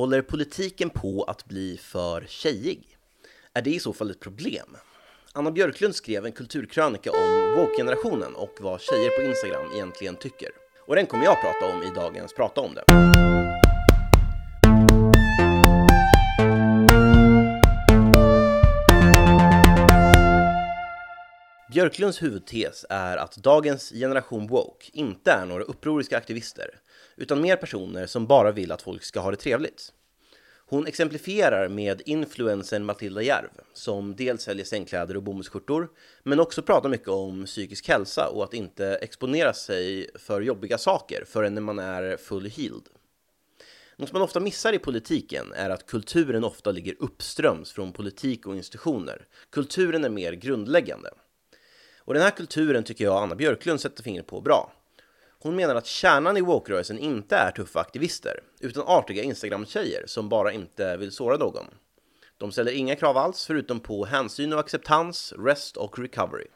Håller politiken på att bli för tjejig? Är det i så fall ett problem? Anna Björklund skrev en kulturkrönika om woke-generationen och vad tjejer på Instagram egentligen tycker. Och den kommer jag prata om i dagens Prata om det. Björklunds huvudtes är att dagens generation woke inte är några upproriska aktivister, utan mer personer som bara vill att folk ska ha det trevligt. Hon exemplifierar med influensen Matilda Järv, som dels säljer sängkläder och bomullsskjortor, men också pratar mycket om psykisk hälsa och att inte exponera sig för jobbiga saker förrän man är full healed. Något man ofta missar i politiken är att kulturen ofta ligger uppströms från politik och institutioner. Kulturen är mer grundläggande. Och den här kulturen tycker jag Anna Björklund sätter fingret på bra. Hon menar att kärnan i woke-rörelsen inte är tuffa aktivister, utan artiga Instagram-tjejer som bara inte vill såra någon. De ställer inga krav alls förutom på hänsyn och acceptans, rest och recovery.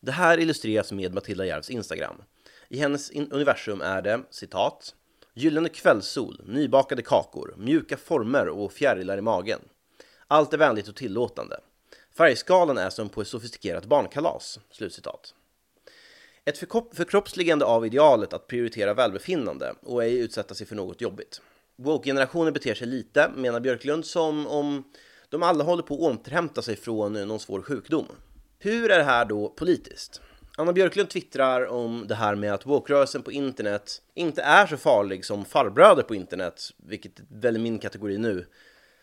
Det här illustreras med Matilda Järvs Instagram. I hennes universum är det, citat, gyllene kvällssol, nybakade kakor, mjuka former och fjärilar i magen. Allt är vänligt och tillåtande. Färgskalan är som på ett sofistikerat barnkalas. Slutcitat. Ett förkroppsligande av idealet att prioritera välbefinnande och ej utsätta sig för något jobbigt. Woke-generationen beter sig lite, menar Björklund, som om de alla håller på att återhämta sig från någon svår sjukdom. Hur är det här då politiskt? Anna Björklund twittrar om det här med att woke-rörelsen på internet inte är så farlig som farbröder på internet, vilket väl är min kategori nu,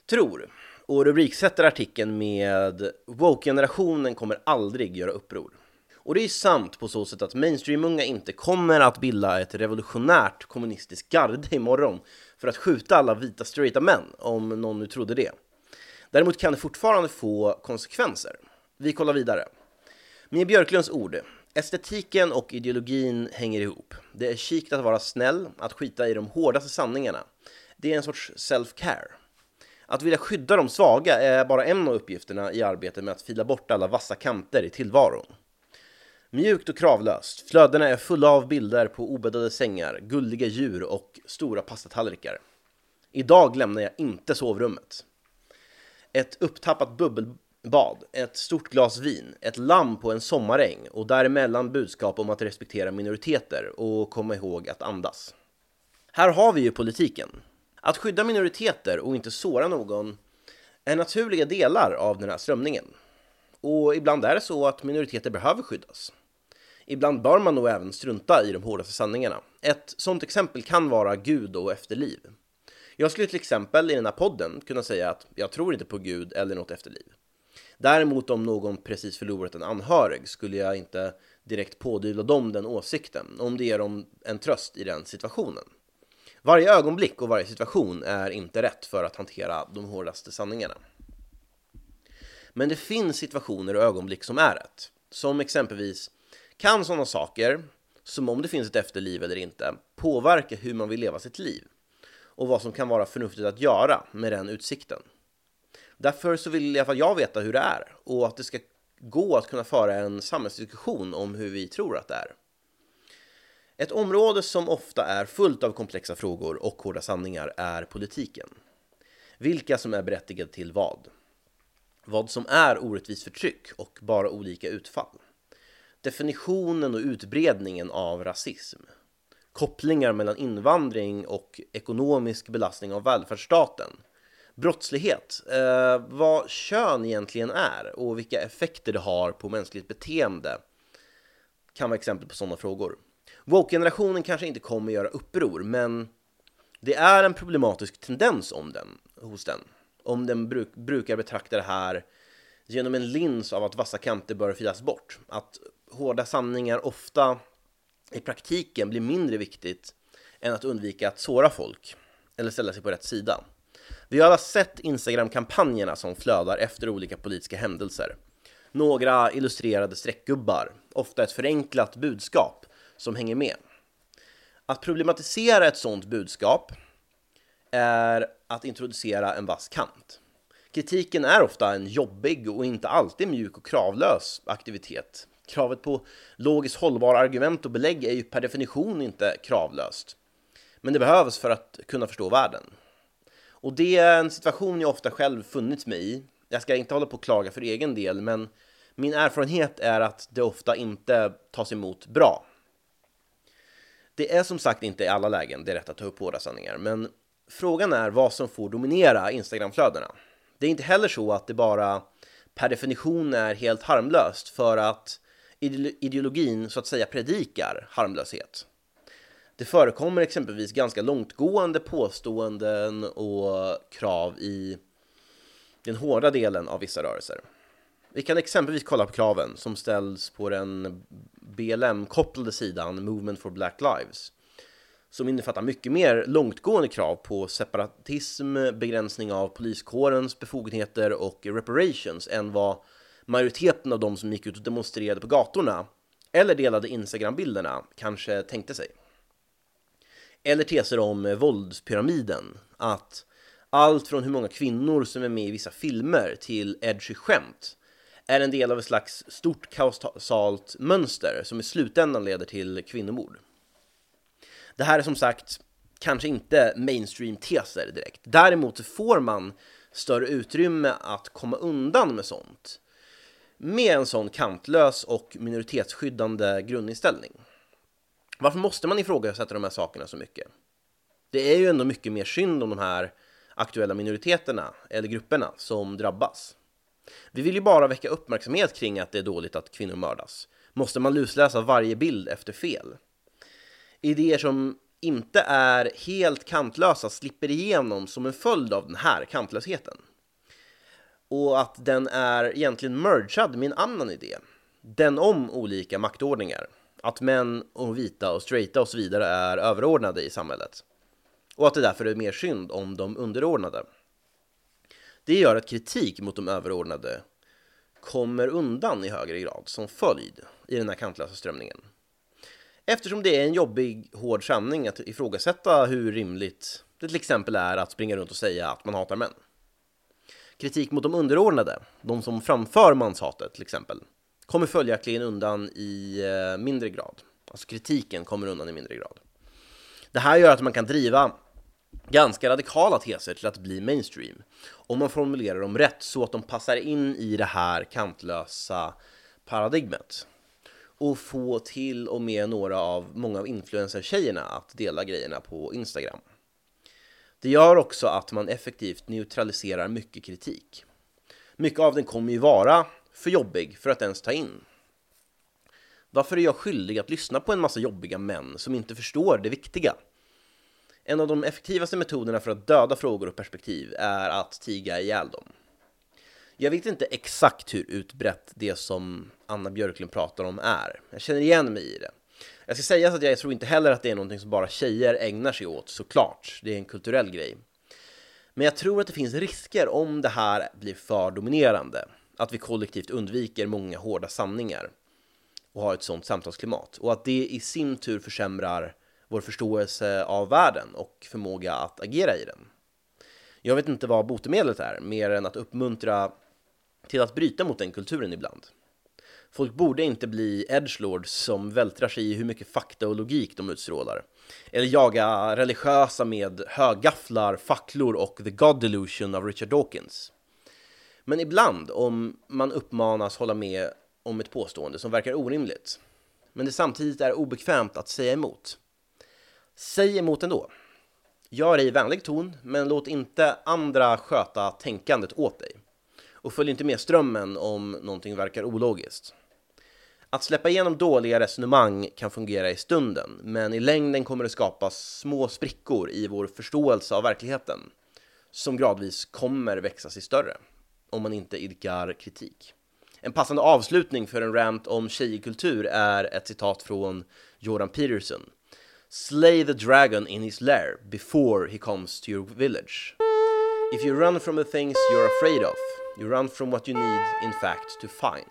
tror och rubriksätter artikeln med “Woke-generationen kommer aldrig göra uppror”. Och det är sant på så sätt att mainstream-unga inte kommer att bilda ett revolutionärt kommunistiskt garde imorgon för att skjuta alla vita straighta män, om någon nu trodde det. Däremot kan det fortfarande få konsekvenser. Vi kollar vidare. Med Björklunds ord, estetiken och ideologin hänger ihop. Det är kikt att vara snäll, att skita i de hårdaste sanningarna. Det är en sorts self-care. Att vilja skydda de svaga är bara en av uppgifterna i arbetet med att fila bort alla vassa kanter i tillvaron. Mjukt och kravlöst, flödena är fulla av bilder på obäddade sängar, gulliga djur och stora pastatallrikar. Idag lämnar jag inte sovrummet. Ett upptappat bubbelbad, ett stort glas vin, ett lamm på en sommaräng och däremellan budskap om att respektera minoriteter och komma ihåg att andas. Här har vi ju politiken. Att skydda minoriteter och inte såra någon är naturliga delar av den här strömningen. Och ibland är det så att minoriteter behöver skyddas. Ibland bör man nog även strunta i de hårdaste sanningarna. Ett sådant exempel kan vara Gud och efterliv. Jag skulle till exempel i den här podden kunna säga att jag tror inte på Gud eller något efterliv. Däremot om någon precis förlorat en anhörig skulle jag inte direkt pådyvla dem den åsikten, om det ger dem en tröst i den situationen. Varje ögonblick och varje situation är inte rätt för att hantera de hårdaste sanningarna. Men det finns situationer och ögonblick som är rätt. Som exempelvis, kan sådana saker, som om det finns ett efterliv eller inte, påverka hur man vill leva sitt liv? Och vad som kan vara förnuftigt att göra med den utsikten. Därför så vill i alla fall jag veta hur det är och att det ska gå att kunna föra en samhällsdiskussion om hur vi tror att det är. Ett område som ofta är fullt av komplexa frågor och hårda sanningar är politiken. Vilka som är berättigade till vad. Vad som är orättvist förtryck och bara olika utfall. Definitionen och utbredningen av rasism. Kopplingar mellan invandring och ekonomisk belastning av välfärdsstaten. Brottslighet, eh, vad kön egentligen är och vilka effekter det har på mänskligt beteende kan vara exempel på sådana frågor. Woke-generationen kanske inte kommer göra uppror, men det är en problematisk tendens om den, hos den. Om den bruk, brukar betrakta det här genom en lins av att vassa kanter bör filas bort. Att hårda sanningar ofta i praktiken blir mindre viktigt än att undvika att såra folk eller ställa sig på rätt sida. Vi har alla sett Instagram-kampanjerna som flödar efter olika politiska händelser. Några illustrerade streckgubbar, ofta ett förenklat budskap som hänger med. Att problematisera ett sådant budskap är att introducera en vass kant. Kritiken är ofta en jobbig och inte alltid mjuk och kravlös aktivitet. Kravet på logiskt hållbara argument och belägg är ju per definition inte kravlöst. Men det behövs för att kunna förstå världen. Och det är en situation jag ofta själv funnits mig i. Jag ska inte hålla på och klaga för egen del, men min erfarenhet är att det ofta inte tas emot bra. Det är som sagt inte i alla lägen det är rätt att ta upp hårda sanningar, men frågan är vad som får dominera Instagramflödena. Det är inte heller så att det bara per definition är helt harmlöst för att ideologin så att säga predikar harmlöshet. Det förekommer exempelvis ganska långtgående påståenden och krav i den hårda delen av vissa rörelser. Vi kan exempelvis kolla på kraven som ställs på den BLM-kopplade sidan Movement for Black Lives som innefattar mycket mer långtgående krav på separatism, begränsning av poliskårens befogenheter och reparations än vad majoriteten av de som gick ut och demonstrerade på gatorna eller delade Instagram-bilderna kanske tänkte sig. Eller teser om våldspyramiden, att allt från hur många kvinnor som är med i vissa filmer till edgy skämt är en del av ett slags stort kausalt mönster som i slutändan leder till kvinnomord. Det här är som sagt kanske inte mainstream-teser direkt. Däremot får man större utrymme att komma undan med sånt med en sån kantlös och minoritetsskyddande grundinställning. Varför måste man ifrågasätta de här sakerna så mycket? Det är ju ändå mycket mer synd om de här aktuella minoriteterna eller grupperna som drabbas. Vi vill ju bara väcka uppmärksamhet kring att det är dåligt att kvinnor mördas. Måste man lusläsa varje bild efter fel? Idéer som inte är helt kantlösa slipper igenom som en följd av den här kantlösheten. Och att den är egentligen mergad med en annan idé. Den om olika maktordningar. Att män och vita och straighta och så vidare är överordnade i samhället. Och att det därför är mer synd om de underordnade. Det gör att kritik mot de överordnade kommer undan i högre grad som följd i den här kantlösa strömningen. Eftersom det är en jobbig, hård sanning att ifrågasätta hur rimligt det till exempel är att springa runt och säga att man hatar män. Kritik mot de underordnade, de som framför manshatet till exempel, kommer följaktligen undan i eh, mindre grad. Alltså kritiken kommer undan i mindre grad. Det här gör att man kan driva ganska radikala teser till att bli mainstream om man formulerar dem rätt så att de passar in i det här kantlösa paradigmet och få till och med några av många av influencer-tjejerna att dela grejerna på Instagram. Det gör också att man effektivt neutraliserar mycket kritik. Mycket av den kommer ju vara för jobbig för att ens ta in. Varför är jag skyldig att lyssna på en massa jobbiga män som inte förstår det viktiga? En av de effektivaste metoderna för att döda frågor och perspektiv är att tiga ihjäl dem. Jag vet inte exakt hur utbrett det som Anna Björklund pratar om är. Jag känner igen mig i det. Jag ska säga att jag tror inte heller att det är någonting som bara tjejer ägnar sig åt, såklart. Det är en kulturell grej. Men jag tror att det finns risker om det här blir för dominerande. Att vi kollektivt undviker många hårda sanningar och har ett sånt samtalsklimat. Och att det i sin tur försämrar vår förståelse av världen och förmåga att agera i den. Jag vet inte vad botemedlet är, mer än att uppmuntra till att bryta mot den kulturen ibland. Folk borde inte bli edgelords som vältrar sig i hur mycket fakta och logik de utstrålar. Eller jaga religiösa med högafflar, facklor och The God Delusion av Richard Dawkins. Men ibland, om man uppmanas hålla med om ett påstående som verkar orimligt, men det samtidigt är obekvämt att säga emot. Säg emot ändå. Gör det i vänlig ton, men låt inte andra sköta tänkandet åt dig. Och följer inte med strömmen om någonting verkar ologiskt. Att släppa igenom dåliga resonemang kan fungera i stunden, men i längden kommer det skapas små sprickor i vår förståelse av verkligheten, som gradvis kommer växa sig större, om man inte idkar kritik. En passande avslutning för en rant om tjejkultur är ett citat från Jordan Peterson. Slay the dragon in his lair before he comes to your village. If you run from the things you're afraid of, you run from what you need, in fact, to find.